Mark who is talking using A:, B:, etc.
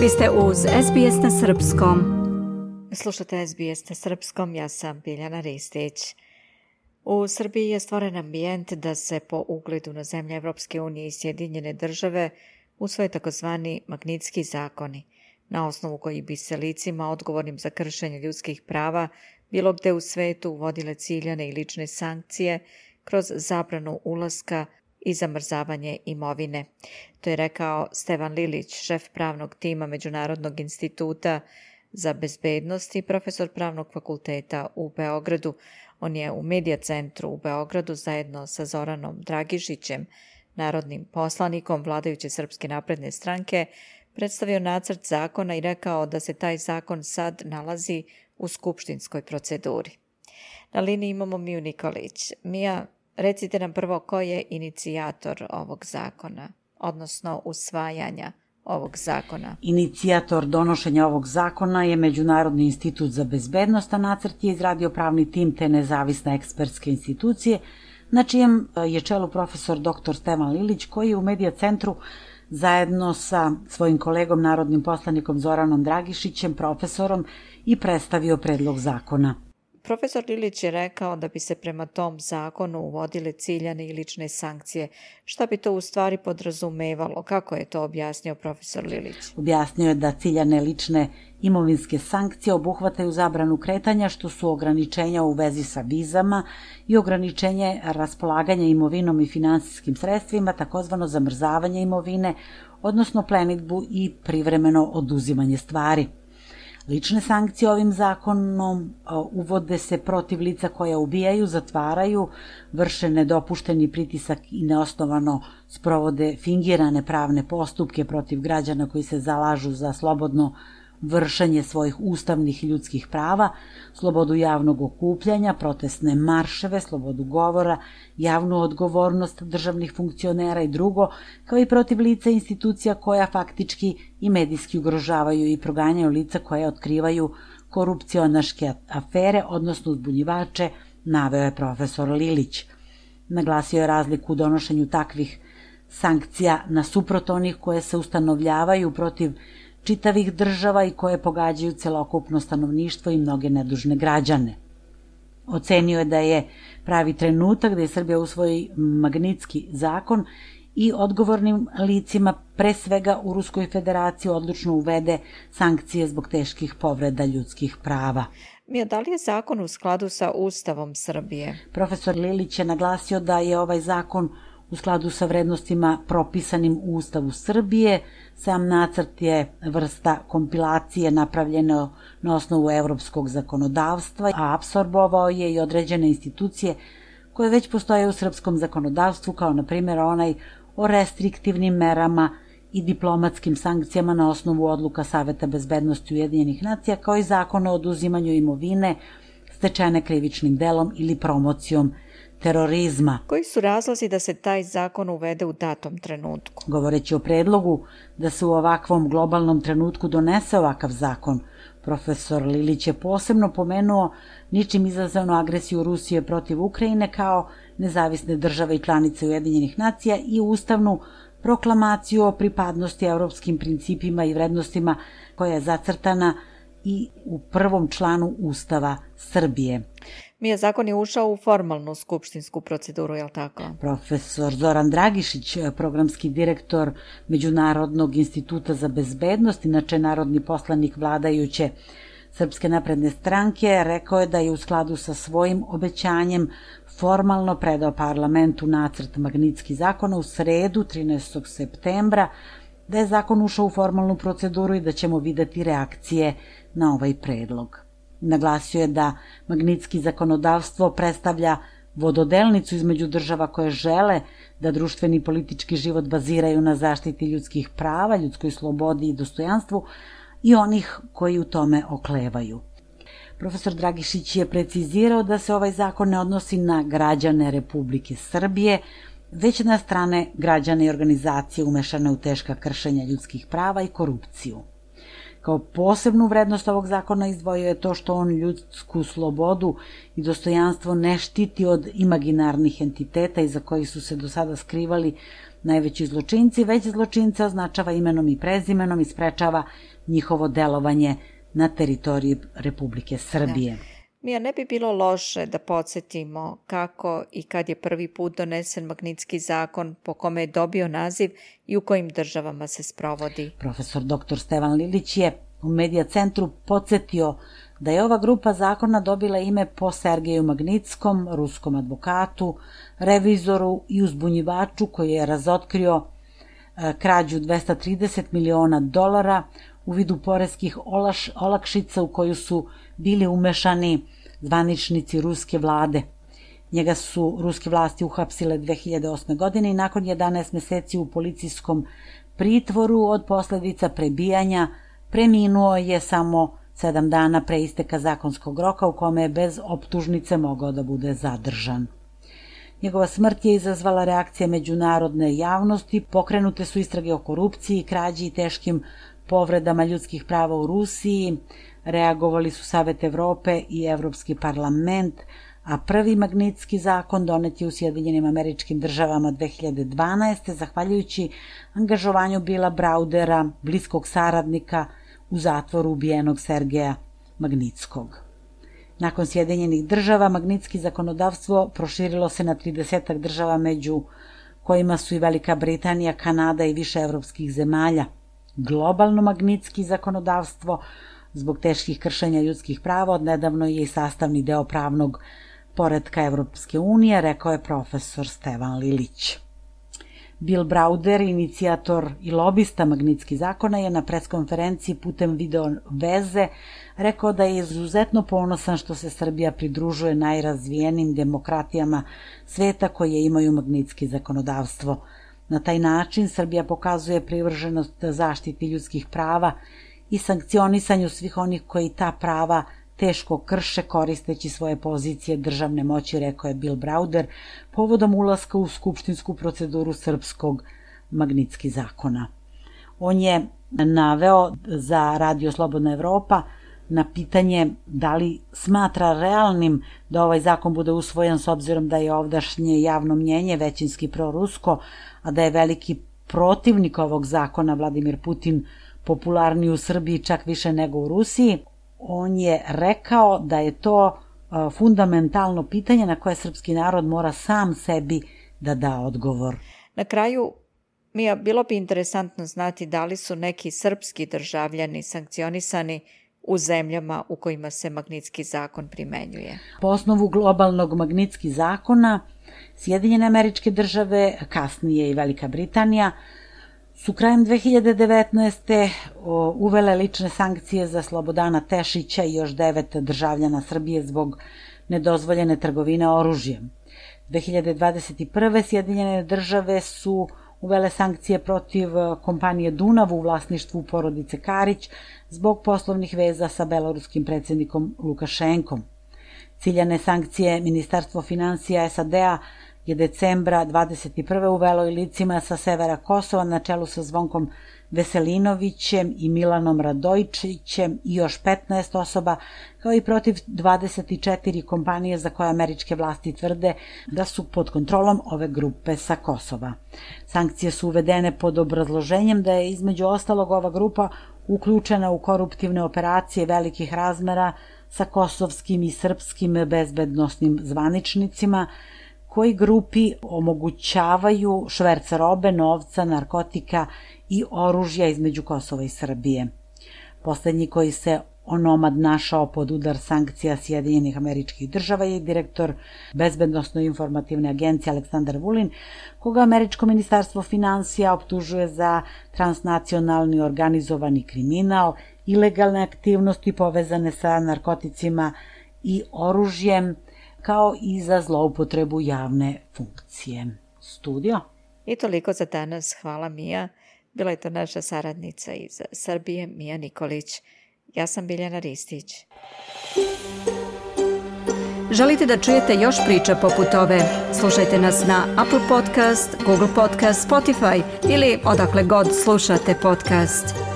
A: Vi ste uz SBS na Srpskom. Slušate SBS na Srpskom, ja sam Biljana Ristić. U Srbiji je stvoren ambijent da se po ugledu na zemlje Evropske unije i Sjedinjene države usvoje takozvani magnitski zakoni, na osnovu koji bi se licima odgovornim za kršenje ljudskih prava bilo gde u svetu uvodile ciljane i lične sankcije kroz zabranu ulaska i zamrzavanje imovine. To je rekao Stevan Lilić, šef pravnog tima Međunarodnog instituta za bezbednost i profesor pravnog fakulteta u Beogradu. On je u Medija centru u Beogradu zajedno sa Zoranom Dragišićem, narodnim poslanikom vladajuće Srpske napredne stranke, predstavio nacrt zakona i rekao da se taj zakon sad nalazi u skupštinskoj proceduri. Na liniji imamo Miju Nikolić. Mija, Recite nam prvo ko je inicijator ovog zakona, odnosno usvajanja ovog zakona.
B: Inicijator donošenja ovog zakona je Međunarodni institut za bezbednost, a nacrt je izradio pravni tim te nezavisne ekspertske institucije, na čijem e, je čelu profesor dr. Stevan Lilić, koji je u Medija centru zajedno sa svojim kolegom, narodnim poslanikom Zoranom Dragišićem, profesorom, i predstavio predlog zakona.
A: Profesor Lilić je rekao da bi se prema tom zakonu uvodile ciljane i lične sankcije. Šta bi to u stvari podrazumevalo? Kako je to objasnio profesor Lilić?
B: Objasnio je da ciljane lične imovinske sankcije obuhvataju zabranu kretanja što su ograničenja u vezi sa vizama i ograničenje raspolaganja imovinom i finansijskim sredstvima, takozvano zamrzavanje imovine, odnosno plenitbu i privremeno oduzimanje stvari. Lične sankcije ovim zakonom uvode se protiv lica koja ubijaju, zatvaraju, vrše nedopušteni pritisak i neosnovano sprovode fingirane pravne postupke protiv građana koji se zalažu za slobodno vršenje svojih ustavnih i ljudskih prava, slobodu javnog okupljanja, protestne marševe, slobodu govora, javnu odgovornost državnih funkcionera i drugo, kao i protiv lica institucija koja faktički i medijski ugrožavaju i proganjaju lica koje otkrivaju korupcionaške afere, odnosno uzbunjivače, naveo je profesor Lilić. Naglasio je razliku u donošenju takvih sankcija na suprot onih koje se ustanovljavaju protiv čitavih država i koje pogađaju celokupno stanovništvo i mnoge nedužne građane. Ocenio je da je pravi trenutak da je Srbija usvoji magnitski zakon i odgovornim licima, pre svega u Ruskoj federaciji, odlučno uvede sankcije zbog teških povreda ljudskih prava.
A: Mija, da li je zakon u skladu sa Ustavom Srbije?
B: Profesor Lilić je naglasio da je ovaj zakon u skladu sa vrednostima propisanim u Ustavu Srbije. Sam nacrt je vrsta kompilacije napravljeno na osnovu evropskog zakonodavstva, a absorbovao je i određene institucije koje već postoje u srpskom zakonodavstvu, kao na primjer onaj o restriktivnim merama i diplomatskim sankcijama na osnovu odluka Saveta bezbednosti Ujedinjenih nacija, kao i zakon o oduzimanju imovine stečene krivičnim delom ili promocijom terorizma.
A: Koji su razlozi da se taj zakon uvede u datom trenutku?
B: Govoreći o predlogu da se u ovakvom globalnom trenutku donese ovakav zakon, profesor Lilić je posebno pomenuo ničim izazvanu agresiju Rusije protiv Ukrajine kao nezavisne države i članice Ujedinjenih nacija i ustavnu proklamaciju o pripadnosti evropskim principima i vrednostima koja je zacrtana i u prvom članu Ustava Srbije.
A: Mija, zakon je ušao u formalnu skupštinsku proceduru, je li tako?
B: Profesor Zoran Dragišić, programski direktor Međunarodnog instituta za bezbednost, inače narodni poslanik vladajuće Srpske napredne stranke, rekao je da je u skladu sa svojim obećanjem formalno predao parlamentu nacrt Magnitski zakona u sredu 13. septembra, da je zakon ušao u formalnu proceduru i da ćemo videti reakcije na ovaj predlog. Naglasio je da magnitski zakonodavstvo predstavlja vododelnicu između država koje žele da društveni i politički život baziraju na zaštiti ljudskih prava, ljudskoj slobodi i dostojanstvu i onih koji u tome oklevaju. Profesor Dragišić je precizirao da se ovaj zakon ne odnosi na građane Republike Srbije, već na strane građane i organizacije umešane u teška kršenja ljudskih prava i korupciju. Kao posebnu vrednost ovog zakona izdvojio je to što on ljudsku slobodu i dostojanstvo ne štiti od imaginarnih entiteta iza kojih su se do sada skrivali najveći zločinci, već zločinca označava imenom i prezimenom i sprečava njihovo delovanje na teritoriji Republike Srbije. Da.
A: Mija, ne bi bilo loše da podsjetimo kako i kad je prvi put donesen Magnitski zakon po kome je dobio naziv i u kojim državama se sprovodi.
B: Profesor dr. Stevan Lilić je u Medija centru podsjetio da je ova grupa zakona dobila ime po Sergeju Magnitskom, ruskom advokatu, revizoru i uzbunjivaču koji je razotkrio e, krađu 230 miliona dolara u vidu poreskih olaš, olakšica u koju su bili umešani zvaničnici ruske vlade. Njega su ruske vlasti uhapsile 2008. godine i nakon 11 meseci u policijskom pritvoru od posledica prebijanja preminuo je samo sedam dana pre isteka zakonskog roka u kome je bez optužnice mogao da bude zadržan. Njegova smrt je izazvala reakcije međunarodne javnosti, pokrenute su istrage o korupciji, krađi i teškim povredama ljudskih prava u Rusiji, reagovali su Savet Evrope i Evropski parlament, a prvi magnitski zakon donet je u Sjedinjenim američkim državama 2012. zahvaljujući angažovanju Bila Braudera, bliskog saradnika u zatvoru ubijenog Sergeja Magnitskog. Nakon Sjedinjenih država, magnitski zakonodavstvo proširilo se na 30 država među kojima su i Velika Britanija, Kanada i više evropskih zemalja. Globalno magnitski zakonodavstvo zbog teških kršenja ljudskih prava odnedavno je i sastavni deo pravnog poredka Evropske unije, rekao je profesor Stevan Lilić. Bill Browder, inicijator i lobista Magnitski zakona, je na preskonferenciji putem video veze rekao da je izuzetno ponosan što se Srbija pridružuje najrazvijenim demokratijama sveta koje imaju Magnitski zakonodavstvo. Na taj način Srbija pokazuje privrženost zaštiti ljudskih prava i sankcionisanju svih onih koji ta prava teško krše koristeći svoje pozicije državne moći, rekao je Bill Browder, povodom ulaska u skupštinsku proceduru srpskog magnitski zakona. On je naveo za Radio Slobodna Evropa na pitanje da li smatra realnim da ovaj zakon bude usvojen s obzirom da je ovdašnje javno mnjenje većinski prorusko, a da je veliki protivnik ovog zakona Vladimir Putin popularniji u Srbiji čak više nego u Rusiji, on je rekao da je to fundamentalno pitanje na koje srpski narod mora sam sebi da da odgovor.
A: Na kraju, Mija, bilo bi interesantno znati da li su neki srpski državljani sankcionisani u zemljama u kojima se Magnitski zakon primenjuje.
B: Po osnovu globalnog Magnitski zakona, Sjedinjene američke države, kasnije i Velika Britanija, su krajem 2019. uvele lične sankcije za Slobodana Tešića i još devet državljana Srbije zbog nedozvoljene trgovine oružjem. 2021. Sjedinjene države su uvele sankcije protiv kompanije Dunav u vlasništvu porodice Karić zbog poslovnih veza sa beloruskim predsednikom Lukašenkom. Ciljane sankcije Ministarstvo financija SAD-a je decembra 21. uvelo i licima sa severa Kosova na čelu sa Zvonkom Veselinovićem i Milanom Radojčićem i još 15 osoba, kao i protiv 24 kompanije za koje američke vlasti tvrde da su pod kontrolom ove grupe sa Kosova. Sankcije su uvedene pod obrazloženjem da je između ostalog ova grupa uključena u koruptivne operacije velikih razmera sa kosovskim i srpskim bezbednostnim zvaničnicima, koji grupi omogućavaju šverca robe, novca, narkotika i oružja između Kosova i Srbije. Poslednji koji se onomad našao pod udar sankcija Sjedinjenih američkih država je direktor Bezbednostno-informativne agencije Aleksandar Vulin, koga Američko ministarstvo financija optužuje za transnacionalni organizovani kriminal, ilegalne aktivnosti povezane sa narkoticima i oružjem, kao i za zloupotrebu javne funkcije. Studio?
A: I toliko za danas. Hvala Mija. Bila je to naša saradnica iz Srbije, Mija Nikolić. Ja sam Biljana Ristić. Želite da čujete još priča poput ove? Slušajte nas na Apple Podcast, Google Podcast, Spotify ili odakle god slušate podcast.